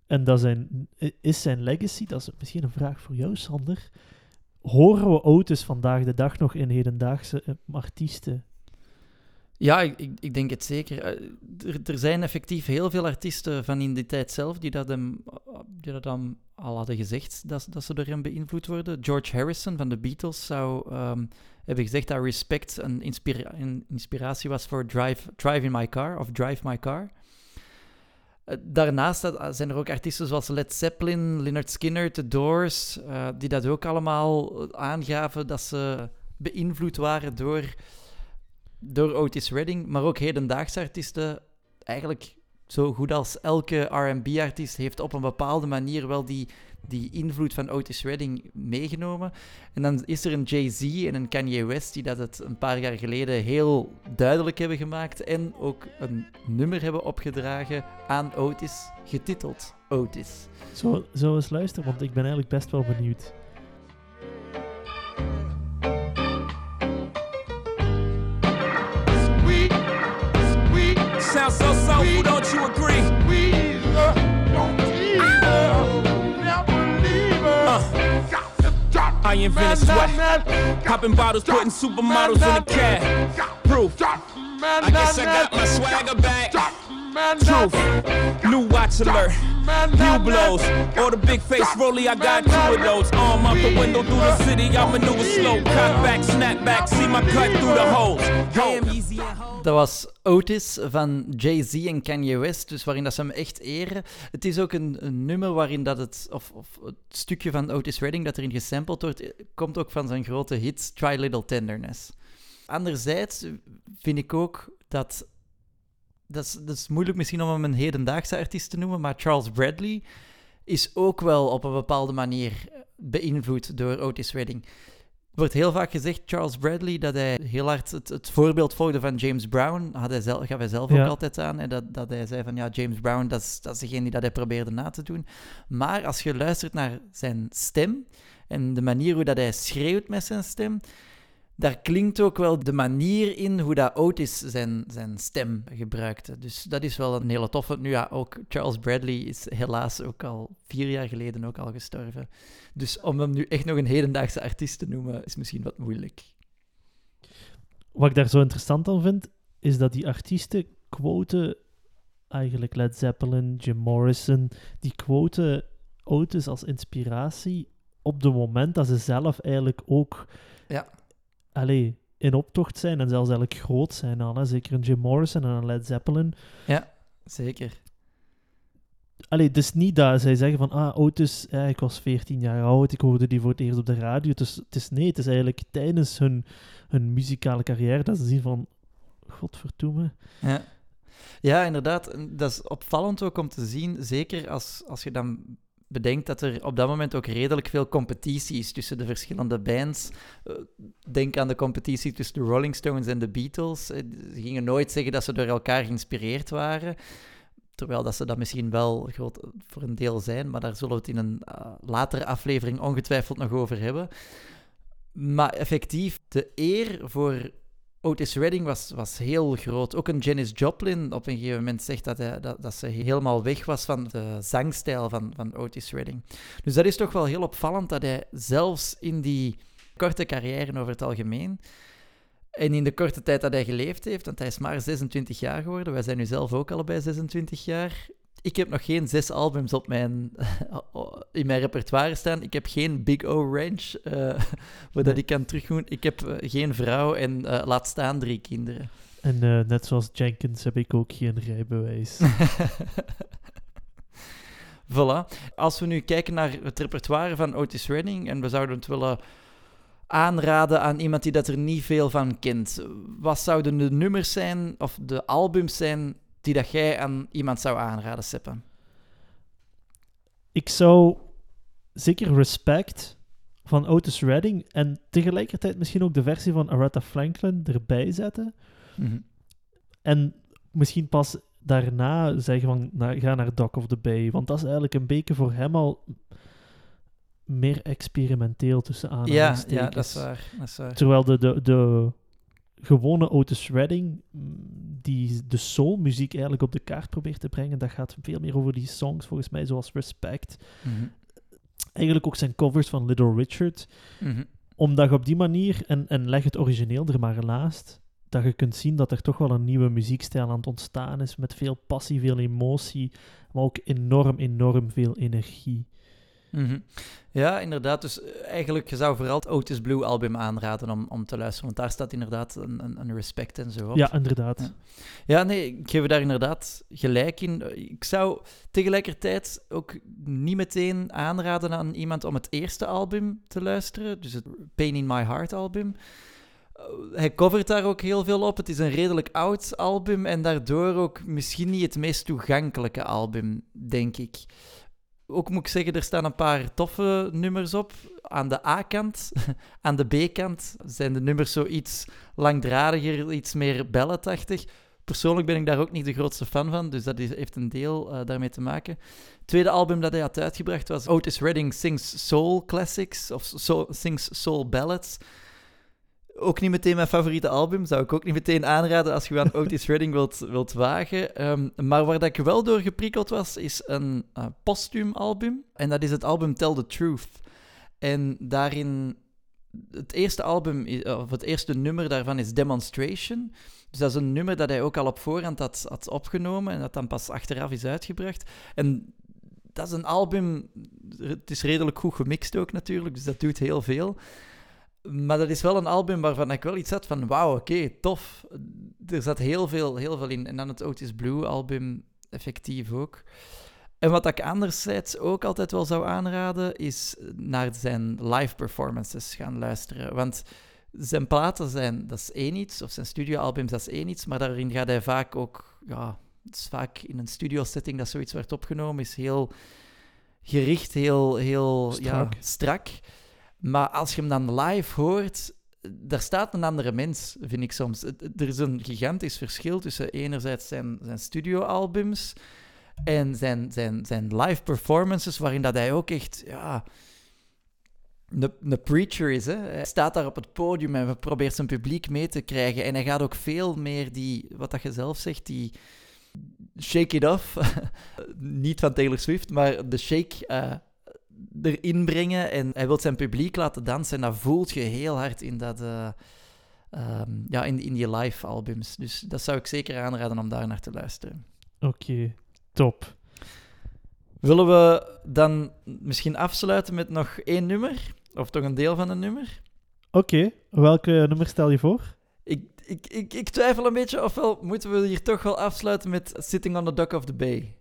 En dat zijn, is zijn legacy, dat is misschien een vraag voor jou, Sander. Horen we Otis vandaag de dag nog in hedendaagse eh, artiesten? Ja, ik, ik, denk het zeker. Eh, Er, er zijn effectief heel veel artiesten van in die tijd zelf die dat hem, dat al hadden gezegd dat, dat ze door hem beïnvloed worden. George Harrison van de Beatles zou ehm, hebben gezegd dat Respect een, inspira- een inspiratie was voor Drive, Drive in My Car of Drive My Car. Eh, Daarnaast dat- zijn er ook artiesten zoals Led Zeppelin, Lynyrd Skynyrd, The Doors, eh, die dat ook allemaal aangaven dat ze beïnvloed waren door, door Otis Redding. Maar ook hedendaagse artiesten, eigenlijk zo goed als elke R&B-artiest heeft op een bepaalde manier wel die, die invloed van Otis Redding meegenomen. En dan is er een Jay-Z en een Kanye West die dat het een paar jaar geleden heel duidelijk hebben gemaakt en ook een nummer hebben opgedragen aan Otis, getiteld Otis. Zo, zo eens luisteren, want ik ben eigenlijk best wel benieuwd. Sweet, Sounds so soulful, don't you agree? squeeze her, don't tease her, never leave her. Got to drop, I invented man, sweat. man, man. Popping bottles, putting supermodels in the cab. Got Proof. drop, man, I guess I man, got my man. swagger back. Truth. New watch alert. Man, blows. Or the big face rollie, I got two of those. Arm out the window through the city, I maneuver slow. Cut back, snap back, see my cut through the holes. Damn, easy. Dat was Otis van Jay-Z en Kanye West, dus waarin dat ze hem echt eren. Het is ook een, een nummer waarin dat het, of, of het stukje van Otis Redding dat erin gesampled wordt, eh, komt ook van zijn grote hit Try Little Tenderness. Anderzijds vind ik ook dat, dat is, dat is moeilijk misschien om hem een hedendaagse artiest te noemen, maar Charles Bradley is ook wel op een bepaalde manier beïnvloed door Otis Redding. Er wordt heel vaak gezegd, Charles Bradley, dat hij heel hard het, het voorbeeld volgde van James Brown. Had hij zelf, gaf hij zelf Ja. ook altijd aan. En dat, dat hij zei van, ja, James Brown, dat is, dat is degene die dat hij probeerde na te doen. Maar als je luistert naar zijn stem en de manier hoe dat hij schreeuwt met zijn stem, daar klinkt ook wel de manier in hoe dat Otis zijn, zijn stem gebruikte. Dus dat is wel een hele toffe. Nu ja, ook Charles Bradley is helaas ook al vier jaar geleden ook al gestorven. Dus om hem nu echt nog een hedendaagse artiest te noemen, is misschien wat moeilijk. Wat ik daar zo interessant aan vind, is dat die artiesten quoten eigenlijk Led Zeppelin, Jim Morrison, die quoten Otis als inspiratie op het moment dat ze zelf eigenlijk ook Ja. Allee, in optocht zijn en zelfs eigenlijk groot zijn al. Hè? Zeker een Jim Morrison en een Led Zeppelin. Zeker. Allee, het is niet dat zij zeggen van, ah, Otis, ja, ik was 14 jaar oud, ik hoorde die voor het eerst op de radio. Dus het is nee, het is eigenlijk tijdens hun, hun muzikale carrière dat ze zien van, godverdomme. Ja. ja, inderdaad. Dat is opvallend ook om te zien, zeker als, als je dan bedenkt dat er op dat moment ook redelijk veel competitie is tussen de verschillende bands. Eh, Denk aan de competitie tussen de Rolling Stones en de Beatles. Eh, Ze gingen nooit zeggen dat ze door elkaar geïnspireerd waren. Terwijl dat ze dat misschien wel groot, voor een deel zijn, maar daar zullen we het in een eh, latere aflevering ongetwijfeld nog over hebben. Maar effectief, de eer voor Otis Redding was, was heel groot. Ook een Janis Joplin op een gegeven moment zegt dat, hij, dat, dat ze helemaal weg was van de zangstijl van, van Otis Redding. Dus dat is toch wel heel opvallend dat hij zelfs in die korte carrière over het algemeen en in de korte tijd dat hij geleefd heeft, want hij is maar 26 jaar geworden, wij zijn nu zelf ook allebei 26 jaar. Ik heb nog geen zes albums op mijn, in mijn repertoire staan. Ik heb geen Big O Ranch, eh waar Nee. ik kan terugdoen. Ik heb eh, geen vrouw en eh, laat staan drie kinderen. En net zoals Jenkins heb ik ook geen rijbewijs. voilà. Als we nu kijken naar het repertoire van Otis Redding en we zouden het willen aanraden aan iemand die dat er niet veel van kent, wat zouden de nummers zijn of de albums zijn die dat jij aan iemand zou aanraden, Seppe? ik zou zeker Respect van Otis Redding en tegelijkertijd misschien ook de versie van Aretha Franklin erbij zetten. Mhm. En misschien pas daarna zeggen van na- ga naar Dock of the Bay. Want dat is eigenlijk een beetje voor hem al meer experimenteel tussen Ja, aanhalingstekens. ja, dat is waar. Dat is waar. Terwijl de, de, de gewone Otis Redding, mm, die de soulmuziek eigenlijk op de kaart probeert te brengen, dat gaat veel meer over die songs, volgens mij, zoals Respect. Mhm. Eigenlijk ook zijn covers van Little Richard. Mhm. Omdat je op die manier, en, en leg het origineel er maar naast, dat je kunt zien dat er toch wel een nieuwe muziekstijl aan het ontstaan is, met veel passie, veel emotie, maar ook enorm, enorm veel energie. Mhm. Ja, inderdaad. Dus eh, eigenlijk, je zou vooral het Otis Blue album aanraden om, om te luisteren. Want daar staat inderdaad een, een, een respect en zo op. Ja, inderdaad. Ja. Ja, nee, ik geef daar inderdaad gelijk in. Ik zou tegelijkertijd ook niet meteen aanraden aan iemand om het eerste album te luisteren. Dus het Pain in My Heart album. Uh, Hij covert daar ook heel veel op. Het is een redelijk oud album en daardoor ook misschien niet het meest toegankelijke album, denk ik. Ook moet ik zeggen, er staan een paar toffe nummers op. Aan de A-kant, aan de B-kant zijn de nummers zo iets langdradiger, iets meer balladachtig. Persoonlijk ben ik daar ook niet de grootste fan van, dus dat heeft een deel eh, daarmee te maken. Het tweede album dat hij had uitgebracht was Otis Redding Sings Soul Classics, of Sings Soul Ballads. Ook niet meteen mijn favoriete album, zou ik ook niet meteen aanraden als je aan Otis Redding wilt, wilt wagen. Ehm, maar waar dat ik wel door geprikkeld was, is een uh, postuum album. En dat is het album Tell the Truth. En daarin, het eerste album, i- of het eerste nummer daarvan is Demonstration. Dus dat is een nummer dat hij ook al op voorhand had, had opgenomen en dat dan pas achteraf is uitgebracht. En dat is een album, het is redelijk goed gemixt ook natuurlijk, dus dat doet heel veel. Maar dat is wel een album waarvan ik wel iets had van, wauw, oké, tof. Er zat heel veel, heel veel in. En dan het Otis Blue album, effectief ook. En wat ik anderzijds ook altijd wel zou aanraden, is naar zijn live performances gaan luisteren. Want zijn platen zijn, dat is één iets, of zijn studioalbums, dat is één iets, maar daarin gaat hij vaak ook, ja, het is vaak in een studiosetting dat zoiets werd opgenomen, is heel gericht, heel, heel Ja, Strak. Maar als je hem dan live hoort, daar staat een andere mens, vind ik soms. Er is een gigantisch verschil tussen enerzijds zijn, zijn studioalbums en zijn, zijn, zijn live performances, waarin dat hij ook echt, ja, een, een preacher is. Hè? Hij staat daar op het podium en probeert zijn publiek mee te krijgen. En hij gaat ook veel meer die, wat dat je zelf zegt, die shake it off. Niet van Taylor Swift, maar de shake eh, erin brengen. En hij wil zijn publiek laten dansen. En dat voelt je heel hard in, dat, eh, ehm, ja, in, in die live albums. Dus dat zou ik zeker aanraden om daar naar te luisteren. Oké, top. Willen we dan misschien afsluiten met nog één nummer? Of toch een deel van een nummer? Oké, welke nummer stel je voor? Ik, ik, ik, ik twijfel een beetje, ofwel moeten we hier toch wel afsluiten met Sitting on the Dock of the Bay.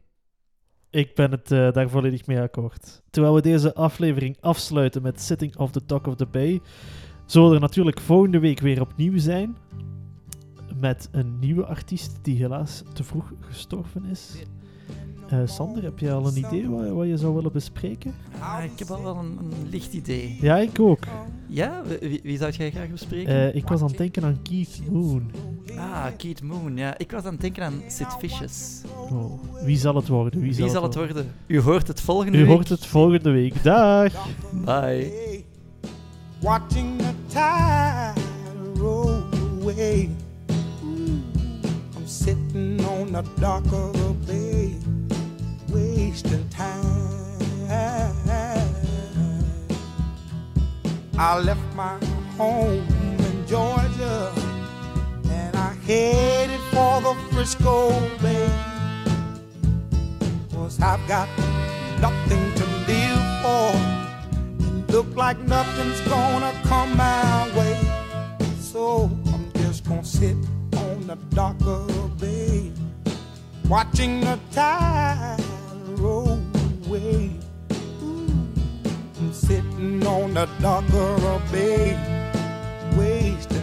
Ik ben het eh, daar volledig mee akkoord. Terwijl we deze aflevering afsluiten met Sitting off the Dock of the Bay, zullen we er natuurlijk volgende week weer opnieuw zijn. Met een nieuwe artiest die helaas te vroeg gestorven is. Eh, Sander, heb je al een idee wat, wat je zou willen bespreken? Ah, ik heb al wel een, een licht idee. Ja, ik ook. Ja? Wie, wie zou jij graag bespreken? Eh, ik was aan het denken aan Keith Moon. ah, Keith Moon. Ja, ik was aan het denken aan Sid Vicious. Oh, wie zal het worden? Wie, Wie zal het worden? U hoort het volgende U week. hoort het volgende week. Dag! Bye. watching the tide roll away. I'm sitting on the dock of the wasting time. I left my home in Georgia and I headed for the Frisco Bay. Cause I've got nothing to live for. Look like nothing's gonna come my way. So I'm just gonna sit on the dock of the bay, watching the tide away. Mm. Ooh. Sitting on the dock of a bay, wasting.